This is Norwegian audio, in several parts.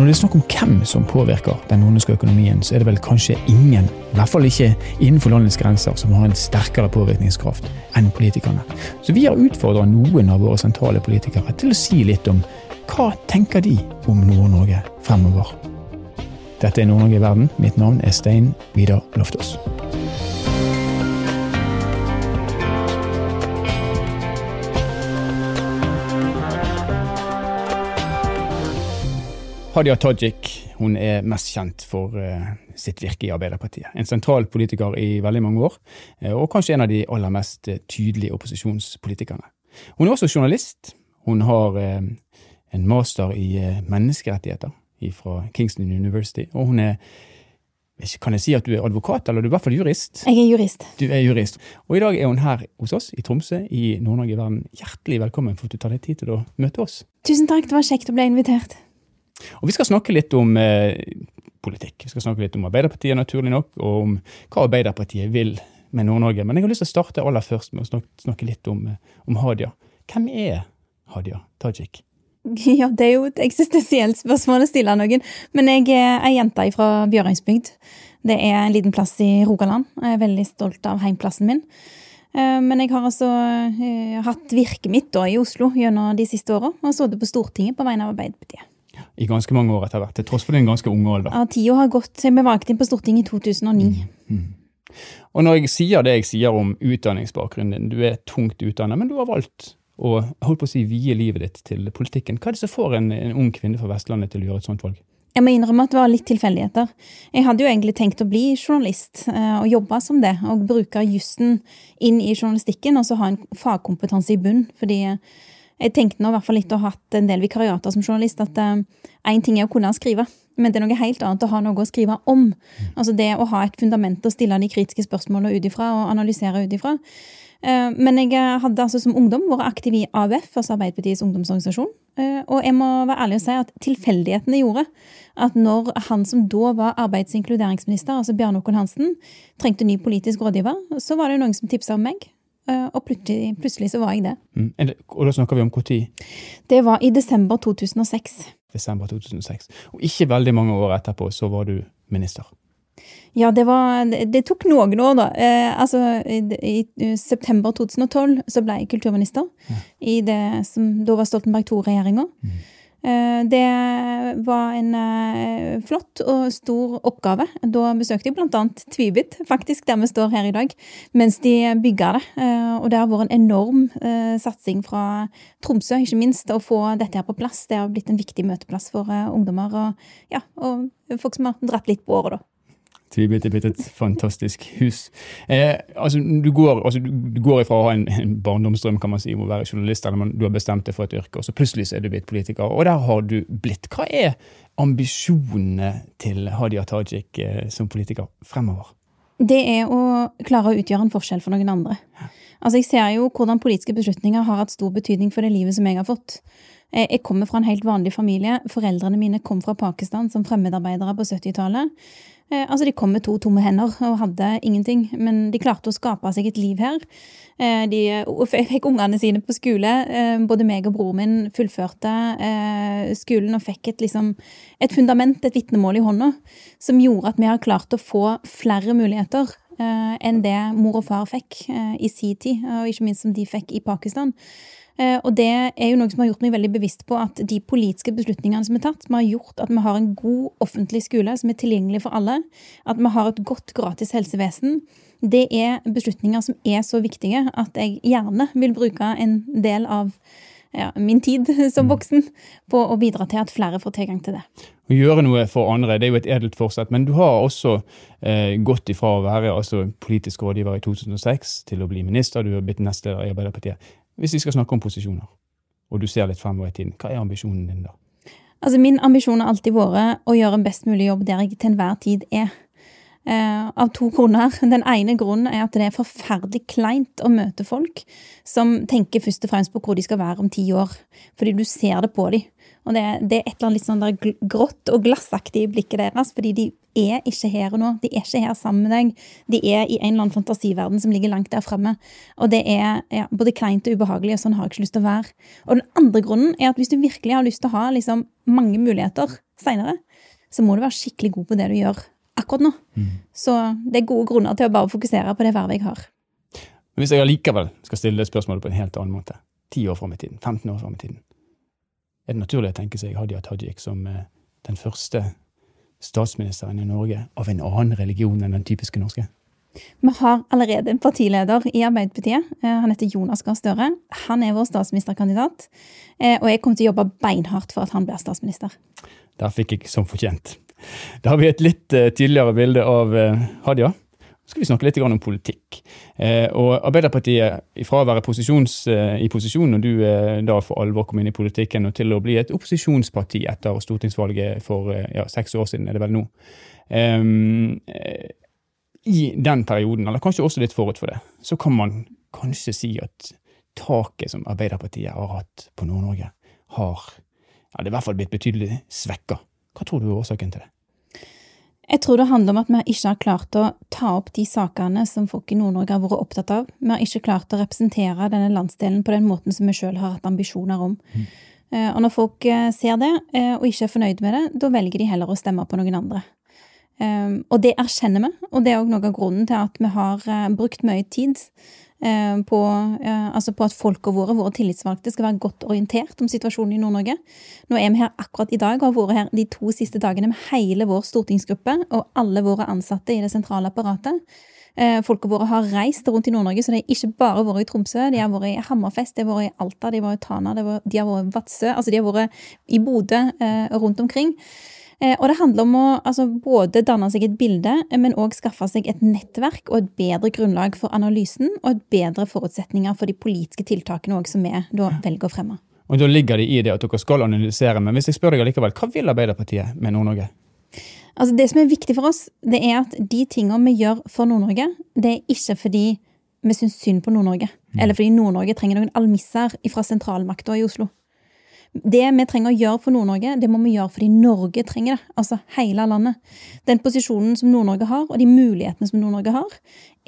Når det er snakk om hvem som påvirker den nordnorske økonomien, så er det vel kanskje ingen, i hvert fall ikke innenfor landets grenser, som har en sterkere påvirkningskraft enn politikerne. Så vi har utfordra noen av våre sentrale politikere til å si litt om hva tenker de om Nord-Norge fremover. Dette er Nord-Norge i verden. Mitt navn er Stein Vidar Loftaas. Hadia Tajik hun er mest kjent for uh, sitt virke i Arbeiderpartiet. En sentral politiker i veldig mange år, uh, og kanskje en av de aller mest uh, tydelige opposisjonspolitikerne. Hun er også journalist. Hun har en master i menneskerettigheter fra Kingston University, og hun er kan jeg si at du er advokat, eller du er i hvert fall jurist? Jeg er jurist. Du er jurist. Og i dag er hun her hos oss i Tromsø i Nord-Norge i verden. Hjertelig velkommen for at du tar deg tid til å møte oss. Tusen takk, det var kjekt å bli invitert. Og Vi skal snakke litt om eh, politikk. Vi skal snakke litt om Arbeiderpartiet, naturlig nok, og om hva Arbeiderpartiet vil med Nord-Norge. Men jeg har lyst til å starte aller først med å snakke, snakke litt om, eh, om, Hadia. Hvem er Hadia Tajik? Ja, det er jo et eksistensielt spørsmål å stille noen. Men jeg er ei jente fra Bjørøysbygd. Det er en liten plass i Rogaland. Jeg er veldig stolt av heimplassen min. Eh, men jeg har altså eh, hatt virket mitt da i Oslo gjennom de siste åra, og sittet på Stortinget på vegne av Arbeiderpartiet i ganske mange år etter hvert, til tross for din ganske unge alder. Ja, tida har gått. Vi ble valgt inn på Stortinget i 2009. Mm. Mm. Og når jeg sier det jeg sier om utdanningsbakgrunnen din, du er tungt utdannet, men du har valgt å holdt på å si, vie livet ditt til politikken. Hva er det som får en, en ung kvinne fra Vestlandet til å gjøre et sånt valg? Jeg må innrømme at det var litt tilfeldigheter. Jeg hadde jo egentlig tenkt å bli journalist eh, og jobbe som det. Og bruke jussen inn i journalistikken og så ha en fagkompetanse i bunn. fordi jeg tenkte nå i hvert fall litt å ha hatt en del vikariater som journalist, at én eh, ting er å kunne skrive, men det er noe helt annet å ha noe å skrive om. Mm. Altså det å ha et fundament å stille de kritiske spørsmålene ut ifra og analysere ut ifra. Uh, men jeg eh, hadde altså som ungdom vært aktiv i AUF, altså Arbeiderpartiets ungdomsorganisasjon. Og jeg må være ærlig og si at tilfeldighetene gjorde at når han som da var arbeids- og inkluderingsminister, altså Bjarne Håkon Hansen, trengte ny politisk rådgiver, så var det noen som tipsa om meg. Eh, og plutselig, plutselig, så var jeg det. Mm. Og da snakker vi om når? Det var i desember 2006. Desember 2006. Og ikke veldig mange år etterpå så var du minister. Ja, det, var, det tok noen år, da. Eh, altså, i, i, september 2012 så ble jeg kulturminister ja. i det som da var Stoltenberg II-regjeringa. Mm. Eh, det var en eh, flott og stor oppgave. Da besøkte jeg bl.a. Tvibit, faktisk, der vi står her i dag, mens de bygga det. Eh, og det har vært en enorm satsing fra Tromsø, ikke minst, å få dette her på plass. Det har blitt en viktig møteplass for ungdommer og, ja, og folk som har dratt litt på året, da. Tvibit bitte blitt et fantastisk hus. Eh, altså, du, går, altså, du går ifra å ha en, en, barndomsdrøm kan man si, om å være journalist, eller man, du har bestemt deg for et yrke, og så plutselig så er du blitt politiker. Og der har du blitt. Hva er ambisjonene til Hadia Tajik eh, som politiker fremover? Det er å klare å utgjøre en forskjell for noen andre. Altså, Jeg ser jo hvordan politiske beslutninger har hatt stor betydning for det livet som jeg har fått. Eh, jeg kommer fra en helt vanlig familie. Foreldrene mine kom fra Pakistan som fremmedarbeidere på 70-tallet. Eh, altså, De kom med to tomme hender og hadde ingenting, men de klarte å skape seg et liv her. Eh, de fikk ungene sine på skole. Både meg og broren min fullførte skolen og fikk et, liksom, et fundament, et vitnemål i hånda, som gjorde at vi har klart å få flere muligheter enn det mor og far fikk i sin tid, og ikke minst som de fikk i Pakistan. Eh, og det er jo noe som har gjort meg veldig bevisst på at de politiske beslutningene som er tatt, som har gjort at vi har en god offentlig skole som er tilgjengelig for alle, at vi har et godt gratis helsevesen, det er beslutninger som er så viktige at jeg gjerne vil bruke en del av ja, min tid som voksen på å bidra til at flere får tilgang til det. Å gjøre noe for andre, det er jo et edelt forsett. Men du har også eh, gått ifra å være altså, politisk rådgiver i 2006 til å bli minister. Du har blitt nestleder i Arbeiderpartiet. Hvis vi skal snakke om posisjoner, og du ser litt fremover i tiden, hva er ambisjonen din da? Altså, Min ambisjon har alltid vært å gjøre en best mulig jobb der jeg til enhver tid er. Uh, av to grunner. Den ene grunnen er at det er forferdelig kleint å møte folk som tenker først og fremst på hvor de skal være om ti år, fordi du ser det på dem. Og det, det, er et eller annet litt sånn der grått og glassaktig i blikket deres, fordi de er ikke her nå. De er ikke her sammen med deg. De er i en eller annen fantasiverden som ligger langt der fremme. Og det er ja, både kleint og ubehagelig, og sånn har jeg ikke lyst til å være. Og den andre grunnen er at hvis du virkelig har lyst til å ha liksom, mange muligheter seinere, så må du være skikkelig god på det du gjør akkurat nå. Mm. Så det er gode grunner til å bare fokusere på det vervet jeg har. Men hvis jeg allikevel skal stille det spørsmålet på en helt annen måte, 10 år fram i tiden, 15 år fram i tiden, er det naturlig å tenke seg Hadia Tajik som eh, den første statsministeren i Norge av en annen religion enn den typiske norske? Vi har allerede en partileder i Arbeiderpartiet. Eh, han heter Jonas Gahr Støre. Han er vår statsministerkandidat. Eh, og jeg kommer til å jobbe beinhardt for at han blir statsminister. Der fikk jeg som fortjent. Da har vi et litt tydeligere bilde av Hadia skal vi snakke litt om politikk. Eh, og Arbeiderpartiet, fra å være posisjons, eh, i posisjon når du eh, da for alvor kom inn i politikken, og til å bli et opposisjonsparti etter stortingsvalget for ja, seks år siden, er det vel nå. I den perioden, eller kanskje også litt forut for det, så kan man kanskje si at taket som Arbeiderpartiet har hatt på Nord-Norge, har ja, det er i hvert fall blitt betydelig svekka. Hva tror du er årsaken til det? Jeg tror det handler om at vi ikke har klart å ta opp de sakene som folk i Nord-Norge har vært opptatt av. Vi har ikke klart å representere denne landsdelen på den måten som vi sjøl har hatt ambisjoner om. Mm. Og når folk eh, ser det, eh, og ikke er fornøyd med det, da velger de heller å stemme på noen andre. Og det erkjenner vi, og det er òg noe av grunnen til at vi har brukt mye tid Eh, på, altså på, at folka våre, våre tillitsvalgte, skal være godt orientert om situasjonen i Nord-Norge. Nå er vi her akkurat i dag og har vært her de to siste dagene med hele vår stortingsgruppe og alle våre ansatte i det sentrale apparatet. Eh, folka våre har reist rundt i Nord-Norge, så de har ikke bare vært i Tromsø. De har vært i Hammerfest, de har vært i Alta, de har vært i Tana, de har vært i Vadsø. Altså de har vært i Bodø, eh, rundt omkring. Eh, og det handler om å altså, både danne seg et bilde, men òg skaffe seg et nettverk og et bedre grunnlag for analysen, og et bedre forutsetninger for de politiske tiltakene også, som vi da velger å fremme. Og Da ligger det i det at dere skal analysere, men hvis jeg spør deg likevel, hva vil Arbeiderpartiet med Nord-Norge? Altså Det som er viktig for oss, det er at de tingene vi gjør for Nord-Norge, det er ikke fordi vi syns synd på Nord-Norge, mm. eller fordi Nord-Norge trenger noen almisser fra sentralmakta i Oslo. Det vi trenger å gjøre for Nord-Norge, det må vi gjøre fordi Norge trenger det. Altså hele landet. Den posisjonen som Nord-Norge har, og de mulighetene som Nord-Norge har,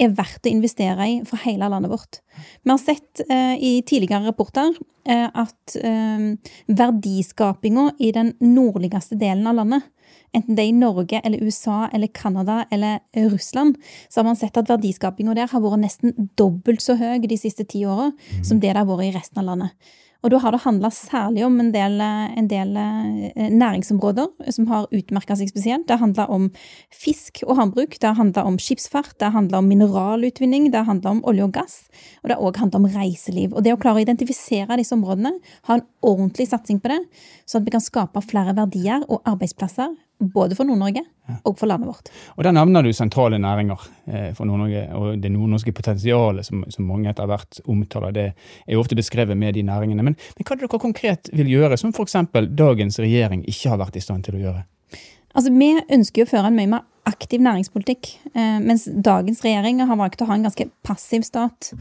er verdt å investere i for hele landet vårt. Vi har sett eh, i tidligere rapporter eh, at eh, verdiskapinga i den nordligste delen av landet enten det er i Norge eller USA eller Canada eller Russland, så har man sett at verdiskapinga der har vært nesten dobbelt så høy de siste ti åra som det det har vært i resten av landet. Og da har det handla særlig om en del, en del, eh, næringsområder som har utmerka seg spesielt. Det handler om fisk og havbruk, det handler om skipsfart, det handler om mineralutvinning, det handler om olje og gass, og det har òg handla om reiseliv. Og det å klare å identifisere disse områdene, ha en ordentlig satsing på det, så at vi kan skape flere verdier og arbeidsplasser både for Nord-Norge og for landet vårt. Og Der nevner du sentrale næringer eh, for Nord-Norge, og det nordnorske potensialet som, som, mange etter hvert omtaler. Det er jo ofte beskrevet med de næringene. Men, men hva er det dere konkret vil gjøre, som f.eks. dagens regjering ikke har vært i stand til å gjøre? Altså, Vi ønsker jo å føre en mye mer aktiv næringspolitikk, eh, mens dagens regjering har valgt å ha en ganske passiv stat.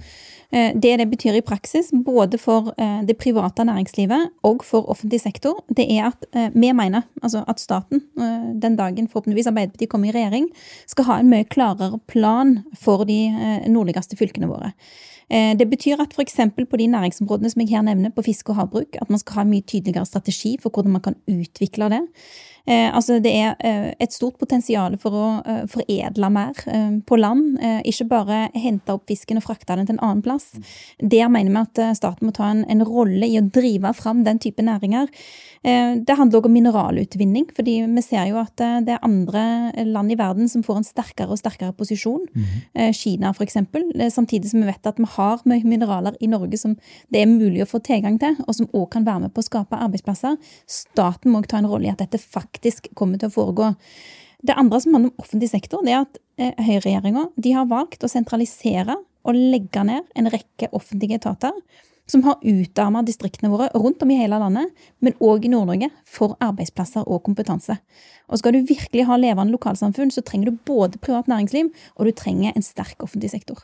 Eh, det det betyr i praksis, både for eh, det private næringslivet og for offentlig sektor, det er at vi mener altså at staten, den dagen forhåpentligvis Arbeiderpartiet kommer i regjering, skal ha en mye klarere plan for de nordligste fylkene våre. Det betyr at f.eks. på de næringsområdene som jeg her nevner, på fiske og havbruk, at man skal ha en mye tydeligere strategi for hvordan man kan utvikle det. Eh, altså det er eh, et stort potensial for å eh, foredle mer på land. Ikke bare hente opp fisken og frakte den til en annen plass. Mm. Der mener vi at staten må ta en, en rolle i å drive fram den type næringer. det handler også om mineralutvinning, fordi vi ser jo at det er andre land i verden som får en sterkere og sterkere posisjon. Mm. Kina f.eks. Samtidig som vi vet at vi har mye mineraler i Norge som det er mulig å få tilgang til, og som òg kan være med på å skape arbeidsplasser. Staten må ta en rolle i at dette faktisk faktisk kommer til å foregå. Det andre som handler om offentlig sektor, det er at eh, høyreregjeringa har valgt å sentralisere og legge ned en rekke offentlige etater som har utarma distriktene våre rundt om i hele landet, men òg i Nord-Norge, for arbeidsplasser og kompetanse. Og Skal du virkelig ha levende lokalsamfunn, så trenger du både privat næringsliv og du trenger en sterk offentlig sektor.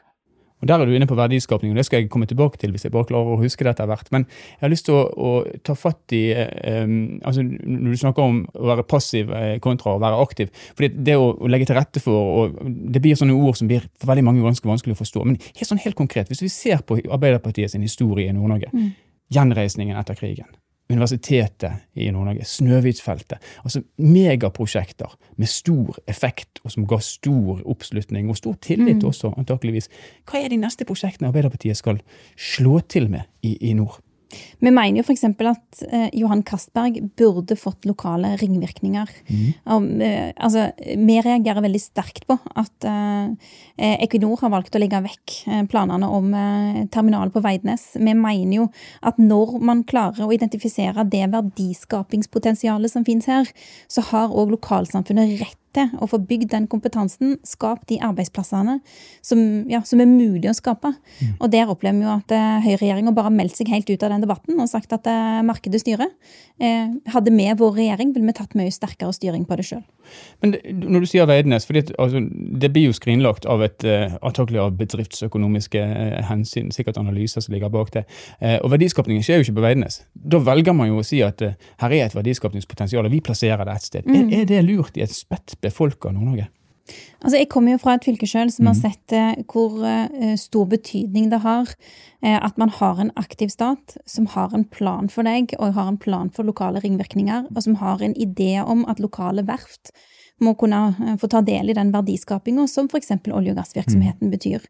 Og Der er du inne på verdiskapning, og det skal jeg komme tilbake til hvis jeg bare klarer å huske dette hvert. Men jeg har lyst til å, å ta fatt i um, altså Når du snakker om å være passiv eh, kontra å være aktiv. fordi Det å, å legge til rette for Det blir sånne ord som blir for veldig mange ganske vanskelig å forstå. Men helt sånn helt konkret, hvis vi ser på Arbeiderpartiet sin historie i Nord-Norge, mm. gjenreisningen etter krigen. Universitetet i Nord-Norge, Snøhvitfeltet. Altså megaprosjekter med stor effekt, og som ga stor oppslutning og stor tillit mm. også, antakeligvis. Hva er de neste prosjektene Arbeiderpartiet skal slå til med i, i nord? Vi mener jo f.eks. at eh, Johan Castberg burde fått lokale ringvirkninger. Mm. Og, eh, altså, vi reagerer veldig sterkt på at eh, Equinor har valgt å legge vekk eh, planene om eh, terminal på Veidnes. Vi mener jo at når man klarer å identifisere det verdiskapingspotensialet som finnes her, så har òg lokalsamfunnet rett til å få bygd den kompetansen, skap de arbeidsplassene som, ja, som er mulig å skape. Mm. Og der opplever vi jo at uh, høyreregjeringa bare har meldt seg helt ut av den debatten og sagt at uh, markedet styrer. Eh, hadde vi vår regjering, ville vi tatt mye sterkere styring på det sjøl. Men det, når du sier Veidnes, for altså, det blir jo skrinlagt av et uh, antakelig av bedriftsøkonomiske hensyn, sikkert analyser som ligger bak det. og verdiskapningen skjer jo ikke på Veidnes. Da velger man jo å si at her er et verdiskapningspotensial, og vi plasserer det et sted. Mm. Er, er det lurt i et spett av Nord-Norge? Altså, jeg kommer jo fra et fylke sjøl som mm. har mhm. sett eh, hvor eh, stor betydning det har eh, at man har en aktiv stat som har en plan for deg, og har en plan for lokale ringvirkninger, og som har en idé om at lokale verft må kunne få ta del i den verdiskapinga som f.eks. olje- og gassvirksomheten mm. betyr.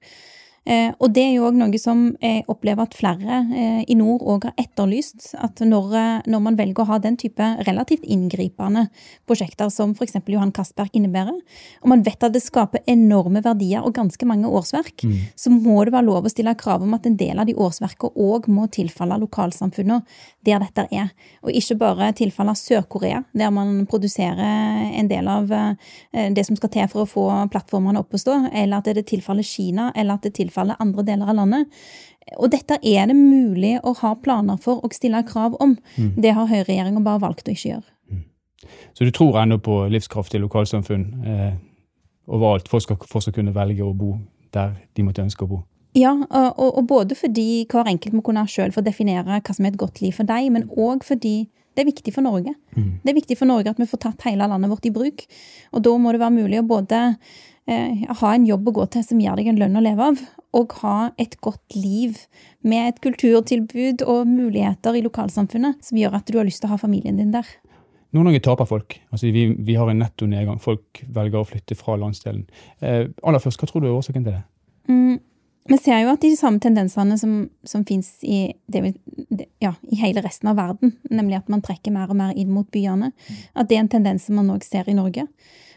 Eh, og det er jo òg noe som jeg opplever at flere eh, i nord òg har etterlyst. At når, eh, når, man velger å ha den type relativt inngripende prosjekter som f.eks. Johan Castberg innebærer, og man vet at det skaper enorme verdier og ganske mange årsverk, mm. så må det være lov å stille krav om at en del av de årsverkene òg må tilfalle lokalsamfunnet der dette er. Og ikke bare tilfalle Sør-Korea, der man produserer en del av det som skal til for å få plattformene opp å stå, eller at det tilfaller Kina, eller at det tilfaller tilfalle andre deler av landet. Og dette er det mulig å ha planer for og stille krav om. Mm. Det har høyreregjeringa bare valgt å ikke gjøre. Mm. Så du tror ennå på livskraftige lokalsamfunn eh, overalt? Folk skal fortsatt kunne velge å bo der de måtte ønske å bo? Ja, og, og både fordi hver enkelt må kunne selv få definere hva som er et godt liv for deg, men òg fordi det er viktig for Norge. Mm. Det er viktig for Norge at vi får tatt hele landet vårt i bruk. Og da må det være mulig å både ha en jobb å gå til som gir deg en lønn å leve av, og ha et godt liv med et kulturtilbud og muligheter i lokalsamfunnet som gjør at du har lyst til å ha familien din der. Nord-Norge taper folk. Altså, vi, vi, har en netto nedgang. Folk velger å flytte fra landsdelen. Eh, aller først, Hva tror du er årsaken til det? Mm, vi ser jo at de samme tendensene som, som fins i, ja, i, hele resten av verden, nemlig at man trekker mer og mer inn mot byene, at det er en tendens som man òg ser i Norge.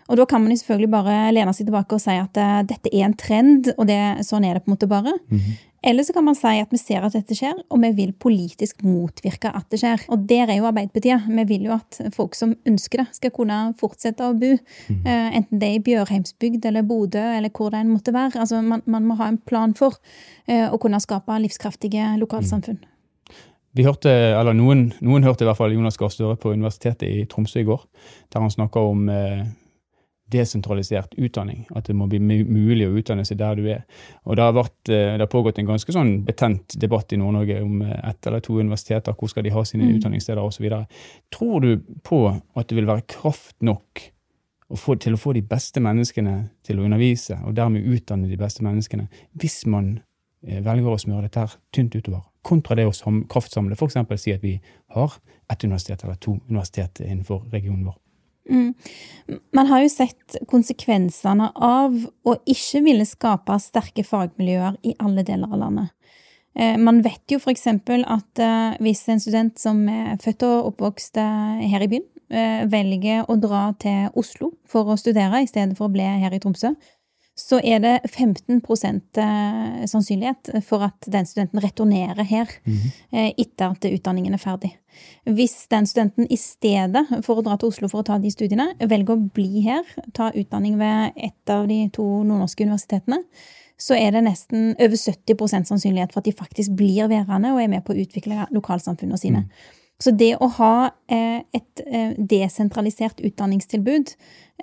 Og da kan man jo selvfølgelig bare lene seg tilbake og si at uh, dette er en trend, og det, sånn er det på en måte bare. Mm -hmm. Eller så kan man si at vi ser at dette skjer, og vi vil politisk motvirke at det skjer. Og der er jo Arbeiderpartiet. Vi vil jo at folk som ønsker det, skal kunne fortsette å bo. Mm. Enten det er i Bjørheimsbygd eller Bodø eller hvor det enn måtte være. Altså, man, man, må ha en plan for uh, å kunne skape livskraftige lokalsamfunn. Mm. Vi hørte, eller noen, noen, hørte i hvert fall Jonas Gahr Støre på Universitetet i Tromsø i går, der han snakka om eh, desentralisert utdanning. At det må bli mulig å utdanne seg der du er. Og Det har, vært, eh, det har pågått en ganske sånn betent debatt i Nord-Norge om eh, ett eller to universiteter. Hvor skal de ha sine mm. utdanningssteder osv. Tror du på at det vil være kraft nok å få, til å få de beste menneskene til å undervise, og dermed utdanne de beste menneskene, hvis man eh, velger å smøre dette her tynt utover? Kontra det å kraftsamle, f.eks. si at vi har ett universitet eller to universitet innenfor regionen vår. Mm. Man har jo sett konsekvensene av å ikke ville skape sterke fagmiljøer i alle deler av landet. Eh, man vet jo f.eks. at eh, hvis en student som er født og oppvokst eh, her i byen, velger å dra til Oslo for å studere i stedet for å bli her i Tromsø, så er det 15 eh, sannsynlighet for at den studenten returnerer her mm -hmm. etter at utdanningen er ferdig. Hvis den studenten i stedet for å dra til Oslo for å ta de studiene, velger å bli her, ta utdanning ved et av de to nordnorske universitetene, så er det nesten over 70% sannsynlighet for at de faktisk blir værende og er med på å utvikle lokalsamfunnene sine. Mm. Så det å ha eh, et eh, desentralisert utdanningstilbud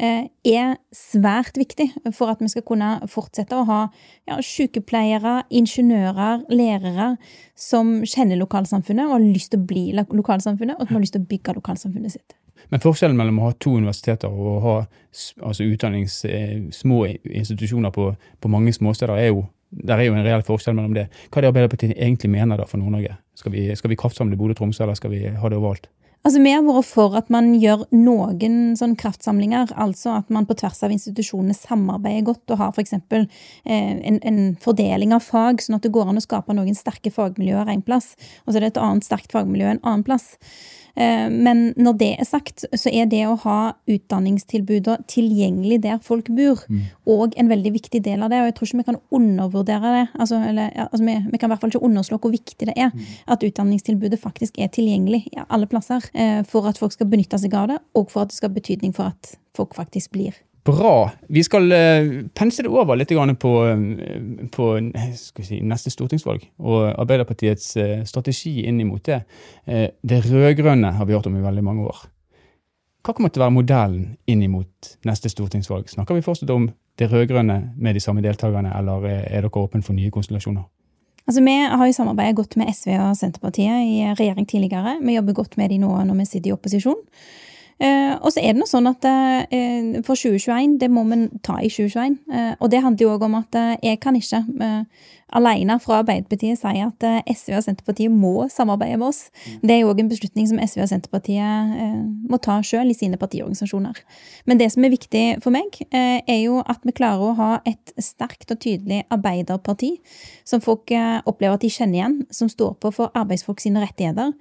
eh, er svært viktig for at vi skal kunne fortsette å ha ja, sykepleiere, ingeniører, lærere som kjenner lokalsamfunnet og har lyst til å bli lokalsamfunnet, og som har lyst til å bygge lokalsamfunnet sitt. Men forskjellen mellom å ha to universiteter og å ha altså små institusjoner på, på mange småsteder er jo Der er jo en reell forskjell mellom det. Hva er det Arbeiderpartiet egentlig mener da for Nord-Norge? Skal, skal vi kraftsamle Bodø-Tromsø, eller skal vi ha det overalt? Altså, Vi har vært for at man gjør noen sånn kraftsamlinger, altså at man på tvers av institusjonene samarbeider godt og har f.eks. Eh, en, en fordeling av fag, sånn at det går an å skape noen sterke fagmiljøer en plass, og så er det et annet sterkt fagmiljø en annen plass. Eh, men når det er sagt, så er det å ha utdanningstilbudet tilgjengelig der folk bor, òg mm. en veldig viktig del av det. Og jeg tror ikke vi kan undervurdere det. Altså, eller, altså, vi, vi, kan i hvert fall ikke underslå hvor viktig det er mm. at utdanningstilbudet faktisk er tilgjengelig i alle plasser. Eh, for at folk skal benytte seg av det, og for at det skal ha betydning for at folk faktisk blir. Bra. Vi skal uh, pense det over litt på, uh, på si, neste stortingsvalg og Arbeiderpartiets strategi inn mot det. det rød-grønne har vi hørt om i veldig mange år. Hva kommer til å være modellen inn mot neste stortingsvalg? Snakker vi fortsatt om det rød-grønne med de samme deltakerne, eller er dere åpne for nye konstellasjoner? Altså, Vi har jo samarbeidet godt med SV og Senterpartiet i regjering tidligere. Vi jobber godt med de nå når vi sitter i opposisjon. Eh, og så er det noe sånn at eh, for 2021, det må vi ta i 2021. Eh, og det handler jo òg om at jeg kan ikke alene fra Arbeiderpartiet sier at eh, SV og Senterpartiet må samarbeide med oss. Mm. Det er jo òg en beslutning som SV og Senterpartiet må ta sjøl i sine partiorganisasjoner. Men det som er viktig for meg, er jo at vi klarer å ha et sterkt og tydelig arbeiderparti som folk opplever at de kjenner igjen, som står på for arbeidsfolk sine rettigheter,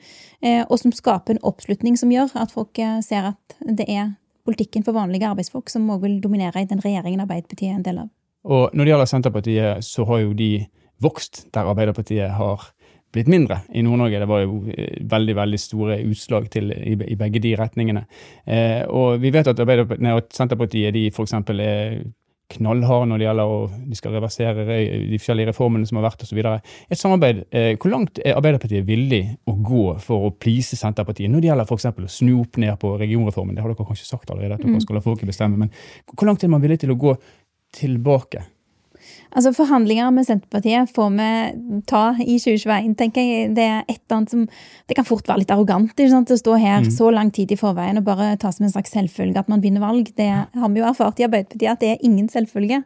og som skaper en oppslutning som gjør at folk ser at det er politikken for vanlige arbeidsfolk som òg vil dominere i den regjeringen Arbeiderpartiet er en del av. Og når det gjelder Senterpartiet, så har jo de vokst der Arbeiderpartiet har blitt mindre. I Nord-Norge det var jo eh, veldig veldig store utslag til, i, i begge de retningene. Eh, og vi vet at, at Senterpartiet de f.eks. er knallharde når det gjelder å de skal reversere de forskjellige reformene som har vært osv. Et samarbeid, eh, Hvor langt er Arbeiderpartiet villig å gå for å please Senterpartiet når det gjelder f.eks. å snu opp ned på regionreformen? Det har dere kanskje sagt allerede, at dere mm. skal la folket bestemme. Men hvor langt er man villig til å gå tilbake? Altså Forhandlinger med Senterpartiet får vi ta i 2021, tenker jeg. Det er et eller annet som Det kan fort være litt arrogant ikke sant? å stå her mm. så lang tid i forveien og bare ta som en slags selvfølge at man vinner valg. Det har vi jo erfart i Arbeiderpartiet at det er ingen selvfølge.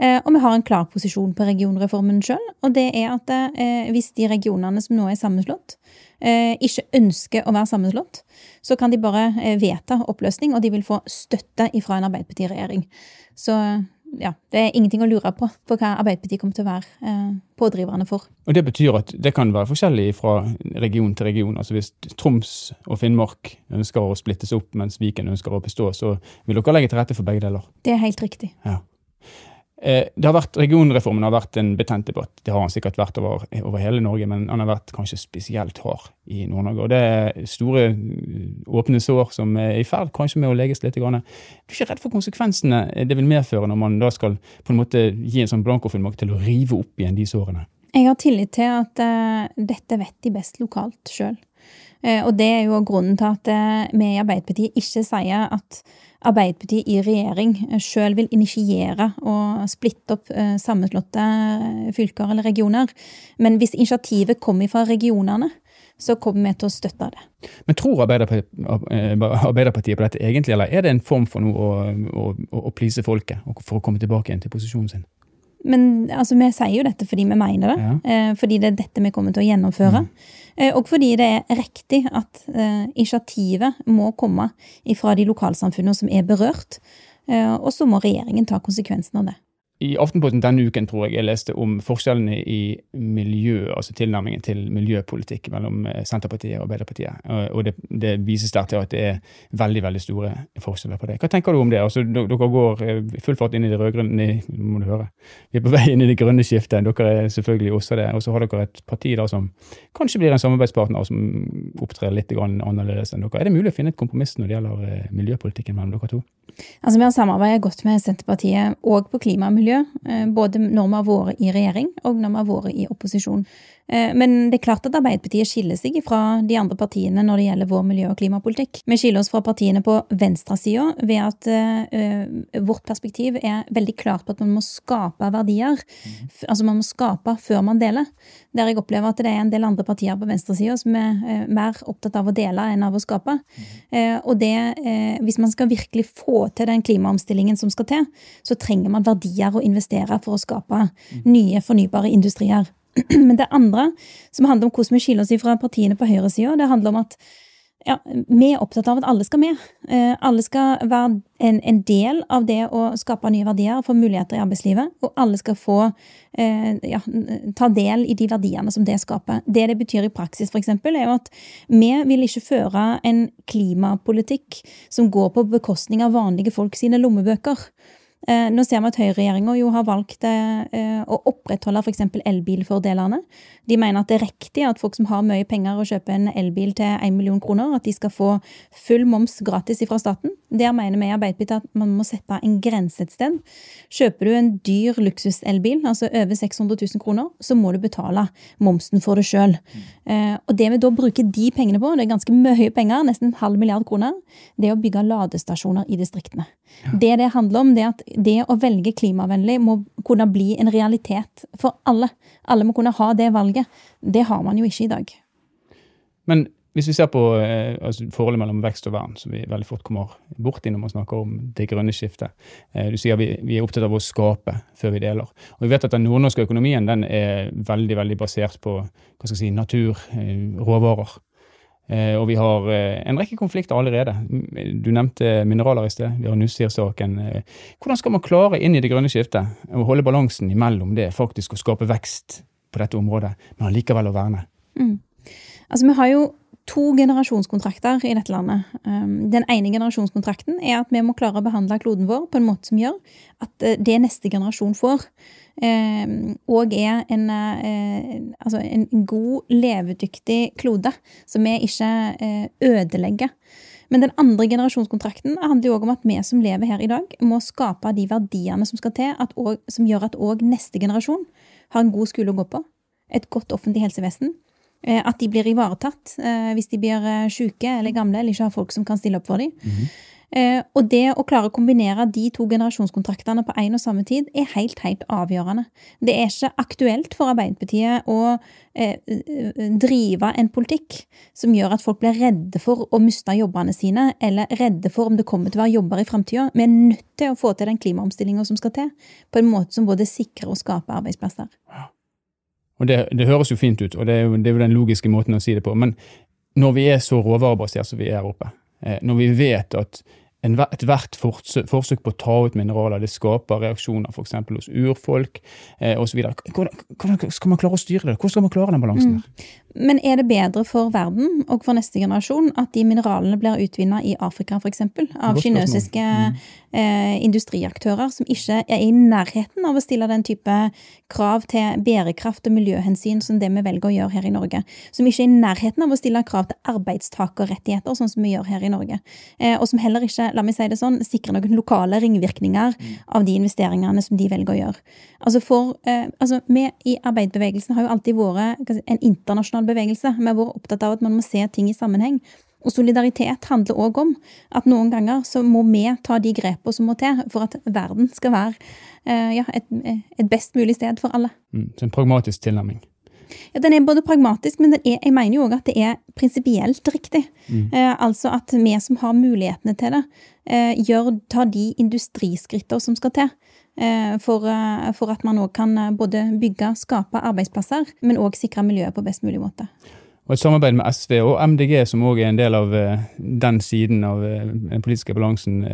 Eh, og vi har en klar posisjon på regionreformen sjøl, og det er at eh, hvis de regionene som nå er sammenslått, eh, ikke ønsker å være sammenslått, så kan de bare eh, vedta oppløsning, og de vil få støtte fra en Arbeiderparti-regjering. Så ja, det er ingenting å lure på for hva Arbeiderpartiet kommer til å være eh, pådriverne for. Og Det betyr at det kan være forskjellig fra region til region. Altså Hvis Troms og Finnmark ønsker å splittes opp, mens Viken ønsker å bestå, så vil dere legge til rette for begge deler? Det er helt riktig. Ja. Eh, det har vært, Regionreformen har vært en betent debatt. Det har han sikkert vært over, over hele Norge, men han har vært kanskje spesielt hard i Nord-Norge. Og Det er store mm, åpne sår som er i ferd kanskje med å leges litt. Grann. Du er ikke redd for konsekvensene det vil medføre når man da skal på en måte gi en sånn blankofullmakt til å rive opp igjen de sårene? Jeg har tillit til at uh, dette vet de best lokalt sjøl. Uh, og det er jo grunnen til at uh, vi i Arbeiderpartiet ikke sier at Arbeiderpartiet i regjering sjøl vil initiere og splitte opp eh, sammenslåtte eh, fylker eller regioner. Men hvis initiativet kommer fra regionene, så kommer vi til å støtte det. Men tror Arbeiderpartiet, eh, på dette egentlig, eller er det en form for noe å, å, å please folket for å komme tilbake igjen til posisjonen sin? Men altså, vi sier jo dette fordi vi mener det. Ja. Eh, fordi det er dette vi kommer til å gjennomføre. Mm. Eh, og fordi det er riktig at eh, initiativet må komme fra de lokalsamfunnene som er berørt. Og så må regjeringen ta konsekvensen av det i Aftenposten denne uken tror jeg jeg leste om forskjellene i miljø, altså tilnærmingen til miljøpolitikk mellom eh, Senterpartiet og Arbeiderpartiet. Og det, det vises der til at det er veldig veldig store forskjeller på det. Hva tenker du om det? Altså, dere går eh, full fart inn i det rød-grønne må du høre. Vi er på vei inn i det grønne skiftet. Dere er selvfølgelig også det. Og så har dere et parti da som kanskje blir en samarbeidspartner som opptrer litt annerledes enn dere. Er det mulig å finne et kompromiss når det gjelder eh, miljøpolitikken mellom dere to? Altså, Vi har samarbeidet godt med Senterpartiet òg på klima og miljø, eh, både når vi har vært i regjering og når vi har vært i opposisjon. Eh, men det er klart at Arbeiderpartiet skiller seg fra de andre partiene når det gjelder vår miljø- og klimapolitikk. Vi skiller oss fra partiene på venstresida ved at uh, vårt perspektiv er veldig klart på at man må skape verdier. Altså man må skape før man deler. Der jeg opplever at det er en del andre partier på venstresida som er mer opptatt av å dele enn av å skape. Og det, hvis man skal virkelig få til den klimaomstillingen som skal til, så trenger man verdier for å investere for å skape nye fornybare industrier. Men det andre, som handler om hvordan vi skiller oss fra partiene på høyresida, det handler om at ja, vi er opptatt av at alle skal med. Eh, alle skal være en, en, del av det å skape nye verdier, og få muligheter i arbeidslivet. Og alle skal få eh, ja, ta del i de verdiene som det skaper. Det det betyr i praksis, eksempel, er jo at vi vil ikke føre en klimapolitikk som går på bekostning av vanlige folk sine lommebøker. Eh, nå ser vi at høyreregjeringa jo har valgt eh, å opprettholde f.eks. elbilfordelene. De mener at det er riktig at folk som har mye penger og kjøper en elbil til 1 million kroner, at de skal få full moms gratis fra staten. Der mener vi i Arbeiderpartiet at man må sette en grense et sted. Kjøper du en dyr luksuselbil, altså over 600 000 kroner, så må du betale momsen for det sjøl. Mm. Og det vi da bruker de pengene på, det er ganske mye penger, nesten en halv milliard kroner, det er å bygge ladestasjoner i distriktene. Det det handler om, det er at det å velge klimavennlig må kunne bli en realitet for alle. Alle må kunne ha det valget. Det har man jo ikke i dag. Men hvis vi ser på eh, altså forholdet mellom vekst og vern, som vi veldig fort kommer bort i når man snakker om det grønne skiftet. Eh, du sier vi, vi, er opptatt av å skape før vi deler. Og vi vet at Den nordnorske økonomien den er veldig veldig basert på hva skal jeg si, natur, eh, råvarer. Eh, og vi har eh, en rekke konflikter allerede. Du nevnte mineraler i sted. Vi har Nussir-saken. Eh, hvordan skal man klare inn i det grønne skiftet å holde balansen imellom det faktisk å skape vekst på dette området, men allikevel å verne? Mm. Altså, vi har jo to generasjonskontrakter i dette landet. Um, den ene generasjonskontrakten er at vi må klare å behandle kloden vår på en måte som gjør at det neste generasjon får, òg eh, er en, eh, altså en, god, levedyktig klode, som vi ikke eh, ødelegger. Men den andre generasjonskontrakten handler jo òg om at vi som lever her i dag, må skape de verdiene som skal til, også, som gjør at òg neste generasjon har en god skole å gå på, et godt offentlig helsevesen. At de blir ivaretatt hvis de blir syke eller gamle eller ikke har folk som kan stille opp for dem. Mm -hmm. Eh, og det å klare å kombinere de to generasjonskontraktene på én og samme tid, er helt, helt avgjørende. Det er ikke aktuelt for Arbeiderpartiet å eh, drive en politikk som gjør at folk blir redde for å miste jobbene sine, eller redde for om det kommer til å være jobber i framtida. Vi er nødt til å få til den klimaomstillinga som skal til, på en måte som både sikrer og skaper arbeidsplasser. Og det, det, høres jo fint ut, og det er jo, det er jo den logiske måten å si det på. Men når vi er så råvarebasert som vi er her oppe, eh, når vi vet at ethvert forsøk på å ta ut mineraler det skaper reaksjoner f.eks. hos urfolk eh, osv. Hvordan, skal man klare å styre det? Hvordan skal man klare den balansen? Mm. Men er det bedre for verden og for neste generasjon at de mineralene blir utvinna i Afrika f.eks. av kinesiske mm. eh, industriaktører som ikke er i nærheten av å stille den type krav til bærekraft og miljøhensyn som det vi velger å gjøre her i Norge. Som ikke er i nærheten av å stille krav til arbeidstakerrettigheter, sånn som vi gjør her i Norge. Eh, og som heller ikke, la meg si det sånn, sikrer noen lokale ringvirkninger mm. av de investeringene som de velger å gjøre. Altså for, eh, altså Vi i arbeiderbevegelsen har jo alltid vært en internasjonal internasjonal bevegelse. Vi har vært opptatt av at man må se ting i sammenheng. Og solidaritet handler òg om at noen ganger så må vi ta de grepene som må til for at verden skal være eh, ja, et, et, best mulig sted for alle. Mm, så en pragmatisk tilnærming? Ja, Den er både pragmatisk, men er, jeg mener jo òg at det er prinsipielt riktig. Mm. Eh, altså at vi som har mulighetene til det, eh, gjør, tar de industriskrittene som skal til. Eh, for, eh, for, at man òg kan eh, både bygge, skape arbeidsplasser, men òg sikre miljøet på best mulig måte. Og Et samarbeid med SV og MDG, som òg er en del av den siden av den politiske balansen.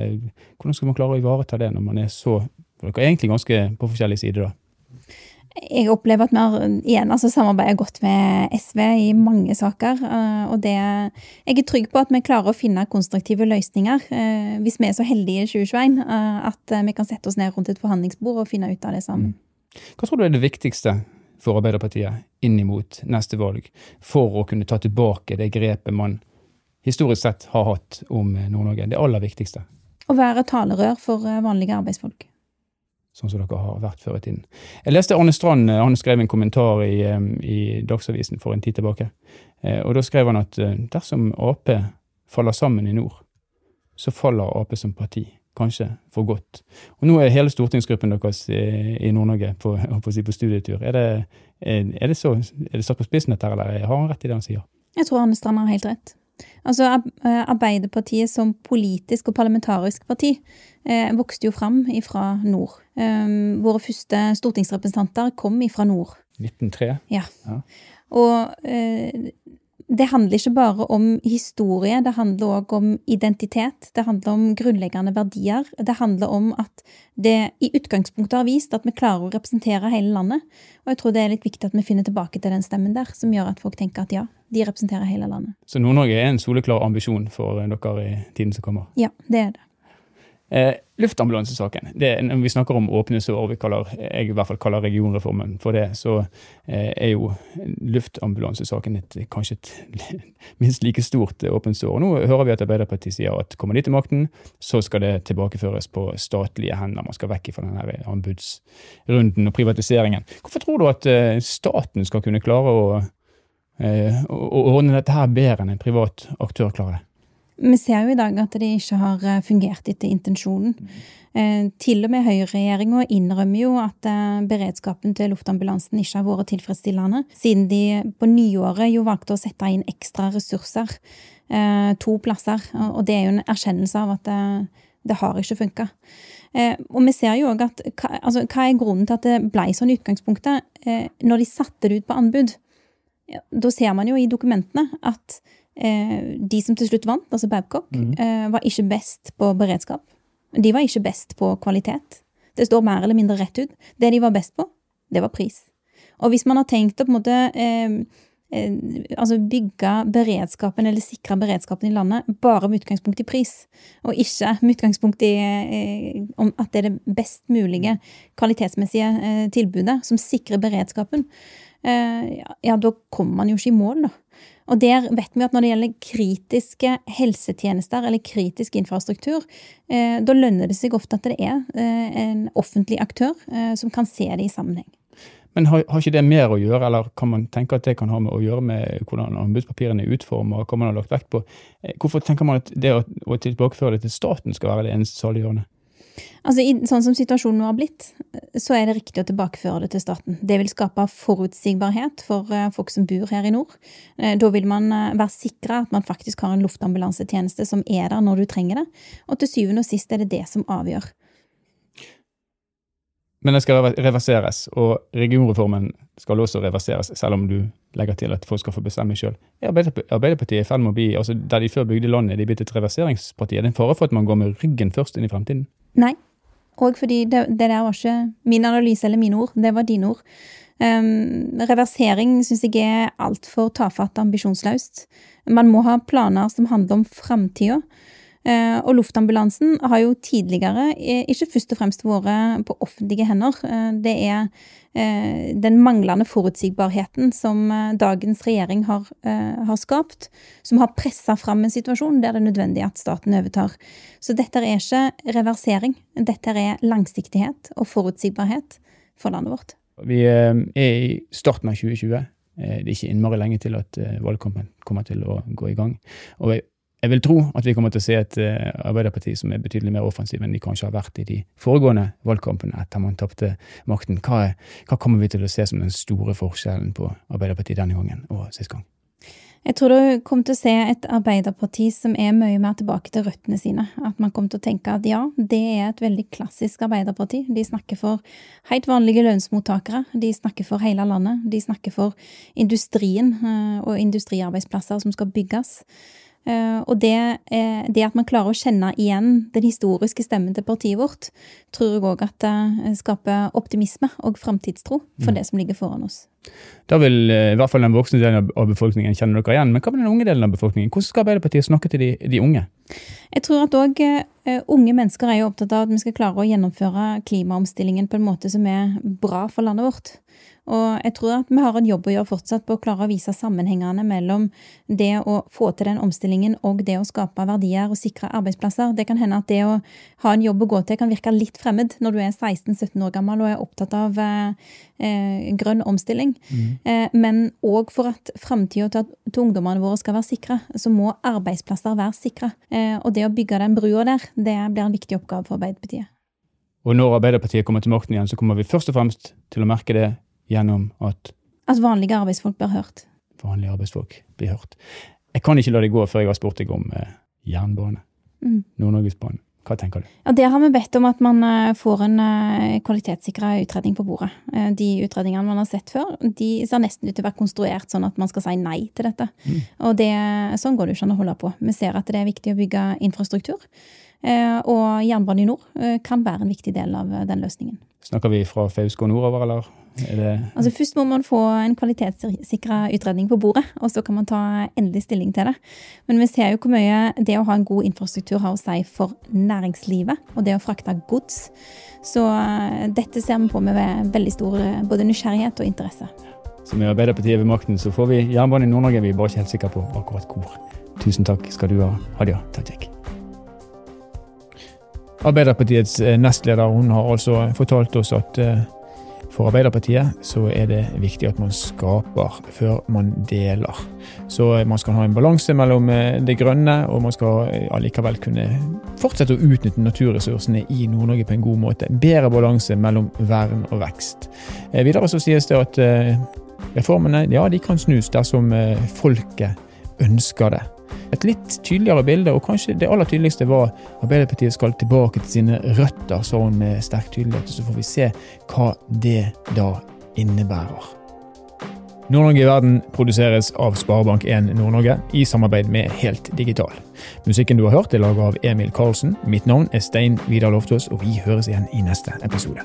Hvordan skal man klare å ivareta det når man er så Dere er egentlig ganske på forskjellige sider, da? Jeg opplever at vi har igjen altså, samarbeidet godt med SV i mange saker. Eh, og det, jeg er trygg på at vi klarer å finne konstruktive løsninger, eh, hvis vi er så heldige i 2021 eh, at vi kan sette oss ned rundt et forhandlingsbord og finne ut av det sammen. Mm. Hva tror du er det viktigste for Arbeiderpartiet inn mot neste valg, for å kunne ta tilbake det grepet man historisk sett har hatt om Nord-Norge? Det aller viktigste? Å være talerør for vanlige arbeidsfolk sånn som dere har vært før i tiden. Jeg leste Arne Strand eh, han skrev en kommentar i, eh, i Dagsavisen for en tid tilbake. Eh, og Da skrev han at dersom Ap faller sammen i nord, så faller Ap som parti. Kanskje for godt. Og Nå er hele stortingsgruppen deres i Nord-Norge på, på, på, studietur. Er det, er, det så, er det satt på spissen, dette, eller har han rett i det han sier? Jeg tror Arne Strand har helt rett. Altså, Arbeiderpartiet som politisk og parlamentarisk parti eh, vokste jo fram fra nord. Um, våre første stortingsrepresentanter kom fra nord. 1903? Ja. ja. Og eh, det handler ikke bare om historie, det handler òg om identitet. Det handler om grunnleggende verdier. Det handler om at det i utgangspunktet har vist at vi klarer å representere hele landet. Og jeg tror det er litt viktig at vi finner tilbake til den stemmen der, som gjør at folk tenker at ja, de representerer hele landet. Så Nord-Norge er en soleklar ambisjon for dere i tiden som kommer? Ja, det er det. Eh, luftambulansesaken. Det, når vi snakker om åpne sår, vi kaller, jeg i hvert fall kaller regionreformen for det, så eh, er jo luftambulansesaken et, kanskje et minst like stort åpent sår. Nå hører vi at Arbeiderpartiet sier at kommer de til makten, så skal det tilbakeføres på statlige hender. Man skal vekk fra denne anbudsrunden og privatiseringen. Hvorfor tror du at eh, staten skal kunne klare å, eh, å ordne dette her bedre enn en privat aktør klarer det? Vi ser jo i dag at det ikke har eh, fungert etter intensjonen. Eh, til og med høyreregjeringa innrømmer jo at eh, beredskapen til luftambulansen ikke har vært tilfredsstillende, siden de på nyåret jo valgte å sette inn ekstra ressurser. To plasser. Og det er jo en erkjennelse av at det, det har ikke funka. Og vi ser jo òg at altså, Hva er grunnen til at det ble sånn i utgangspunktet? Når de satte det ut på anbud, da ser man jo i dokumentene at de som til slutt vant, altså Babcock, mm. eh, var ikke best på beredskap. De var ikke best på kvalitet. Det står mer eller mindre rett ut. Det de var best på, det var pris. Og hvis man har tenkt å på en måte eh, eh, altså bygge beredskapen eller sikre beredskapen i landet bare med utgangspunkt i pris, og ikke med utgangspunkt i eh, at det er det best mulige kvalitetsmessige eh, tilbudet som sikrer beredskapen, ja, da kommer man jo ikke i mål, da. Og der vet vi at når det gjelder kritiske helsetjenester eller kritisk infrastruktur, eh, da lønner det seg ofte at det er eh, en offentlig aktør eh, som kan se det i sammenheng. Men har, har, ikke det mer å gjøre, eller kan man tenke at det kan ha med å gjøre med hvordan anbudspapirene er utformet, og hva man har lagt vekt på? Eh, hvorfor tenker man at det å, å tilbakeføre det til staten skal være det eneste saliggjørende? Altså, i, Sånn som situasjonen nå har blitt, så er det riktig å tilbakeføre det til staten. Det vil skape forutsigbarhet for uh, folk som bor her i nord. Uh, da vil man uh, være sikra at man faktisk har en luftambulansetjeneste som er der når du trenger det. Og til syvende og sist er det det som avgjør. Men det skal reverseres, og regionreformen skal også reverseres, selv om du legger til at folk skal få bestemme sjøl. Er Arbeiderpartiet i ferd med å bli, altså der de før bygde landet, de blitt et reverseringsparti? Er det en fare for at man går med ryggen først inn i fremtiden? Nei. Og fordi det, det, der var ikke min analyse eller mine ord, det var dine ord. Um, reversering syns jeg er altfor tafatt ambisjonsløst. Man må ha planer som handler om framtida. Uh, og luftambulansen har jo tidligere eh, ikke først og fremst vært på offentlige hender. Uh, det er Eh, den manglende forutsigbarheten som eh, dagens regjering har, eh, har skapt, som har pressa fram en situasjon der det er nødvendig at staten overtar. Så dette er ikke reversering, dette er langsiktighet og forutsigbarhet for landet vårt. Vi er i starten av 2020. Det er ikke innmari lenge til at valgkampen kommer til å gå i gang. Og jeg vil tro at vi kommer til å se et uh, Arbeiderparti som er betydelig mer offensiv enn de kanskje har vært i de foregående valgkampene etter man tapte makten. Hva, hva, kommer vi til å se som den store forskjellen på Arbeiderpartiet denne gangen og sist gang? Jeg tror du kommer til å se et Arbeiderparti som er mye mer tilbake til røttene sine. At man kommer til å tenke at ja, det er et veldig klassisk Arbeiderparti. De snakker for helt vanlige lønnsmottakere. De snakker for hele landet. De snakker for industrien uh, og industriarbeidsplasser som skal bygges. Eh, og det, det, at man klarer å kjenne igjen den historiske stemmen til partiet vårt, tror jeg òg at det skaper optimisme og framtidstro for mm. det som ligger foran oss. Da vil eh, i hvert fall den voksne delen av befolkningen kjenne dere igjen. Men hva med den unge delen av befolkningen? Hvordan skal Arbeiderpartiet snakke til de, de unge? Jeg tror at òg uh, eh, unge mennesker er jo opptatt av at vi skal klare å gjennomføre klimaomstillingen på en måte som er bra for landet vårt. Og jeg tror at vi har en jobb å gjøre fortsatt på å klare å vise sammenhengene mellom det å få til den omstillingen og det å skape verdier og sikre arbeidsplasser. Det kan hende at det å ha en jobb å gå til kan virke litt fremmed når du er 16-17 år gammel og er opptatt av eh, eh grønn omstilling. Mm. Eh, men òg for at framtida til, til, ungdommene våre skal være sikre, så må arbeidsplasser være sikre. Eh, og det å bygge den brua der, det blir en viktig oppgave for Arbeiderpartiet. Og når Arbeiderpartiet kommer til makten igjen, så kommer vi først og fremst til å merke det gjennom at At vanlige arbeidsfolk blir hørt. Vanlige arbeidsfolk blir hørt. Jeg kan ikke la det gå før jeg har spurt deg om eh, jernbane. Mm. Nord-Norgesbanen. Hva tenker du? Ja, Der har vi bedt om at man eh, får en eh, kvalitetssikra utredning på bordet. Eh, De utredningene man har sett før, de ser nesten ut til å være konstruert sånn at man skal si nei til dette. Mm. Og det, sånn går det ikke an å holde på. Vi ser at det er viktig å bygge infrastruktur. Og jernbane i nord kan være en viktig del av den løsningen. Snakker vi fra Fauske og nordover, eller er Altså Først må man få en kvalitetssikra utredning på bordet, og så kan man ta endelig stilling til det. Men vi ser jo hvor mye det å ha en god infrastruktur har å si for næringslivet, og det å frakte gods. Så eh, dette ser vi på med veldig stor eh, både nysgjerrighet og interesse. Så med Arbeiderpartiet ved makten så får vi jernbane i Nord-Norge. Vi er bare ikke helt sikre på akkurat hvor. Tusen takk skal du ha, Hadia Tajik. Arbeiderpartiets eh, nestleder hun har altså fortalt oss at for Arbeiderpartiet så er det viktig at man skaper før man deler. Så eh, man skal ha en balanse mellom eh, det grønne, og man skal eh, allikevel kunne fortsette å utnytte naturressursene i Nord-Norge på en god måte. Bedre balanse mellom vern og vekst. Videre så sies det at reformene ja, de kan snus dersom folket ønsker det. Et litt tydeligere bilde, og kanskje det aller tydeligste var Arbeiderpartiet skal tilbake til sine røtter, sa hun med sterk tydelighet. Så får vi se hva det da innebærer. Nord-Norge i verden produseres av Sparebank1 Nord-Norge i samarbeid med Helt Digital. Musikken du har hørt er laget av Emil Karlsen. Mitt navn er Stein Vidar Loftaas, og vi høres igjen i neste episode.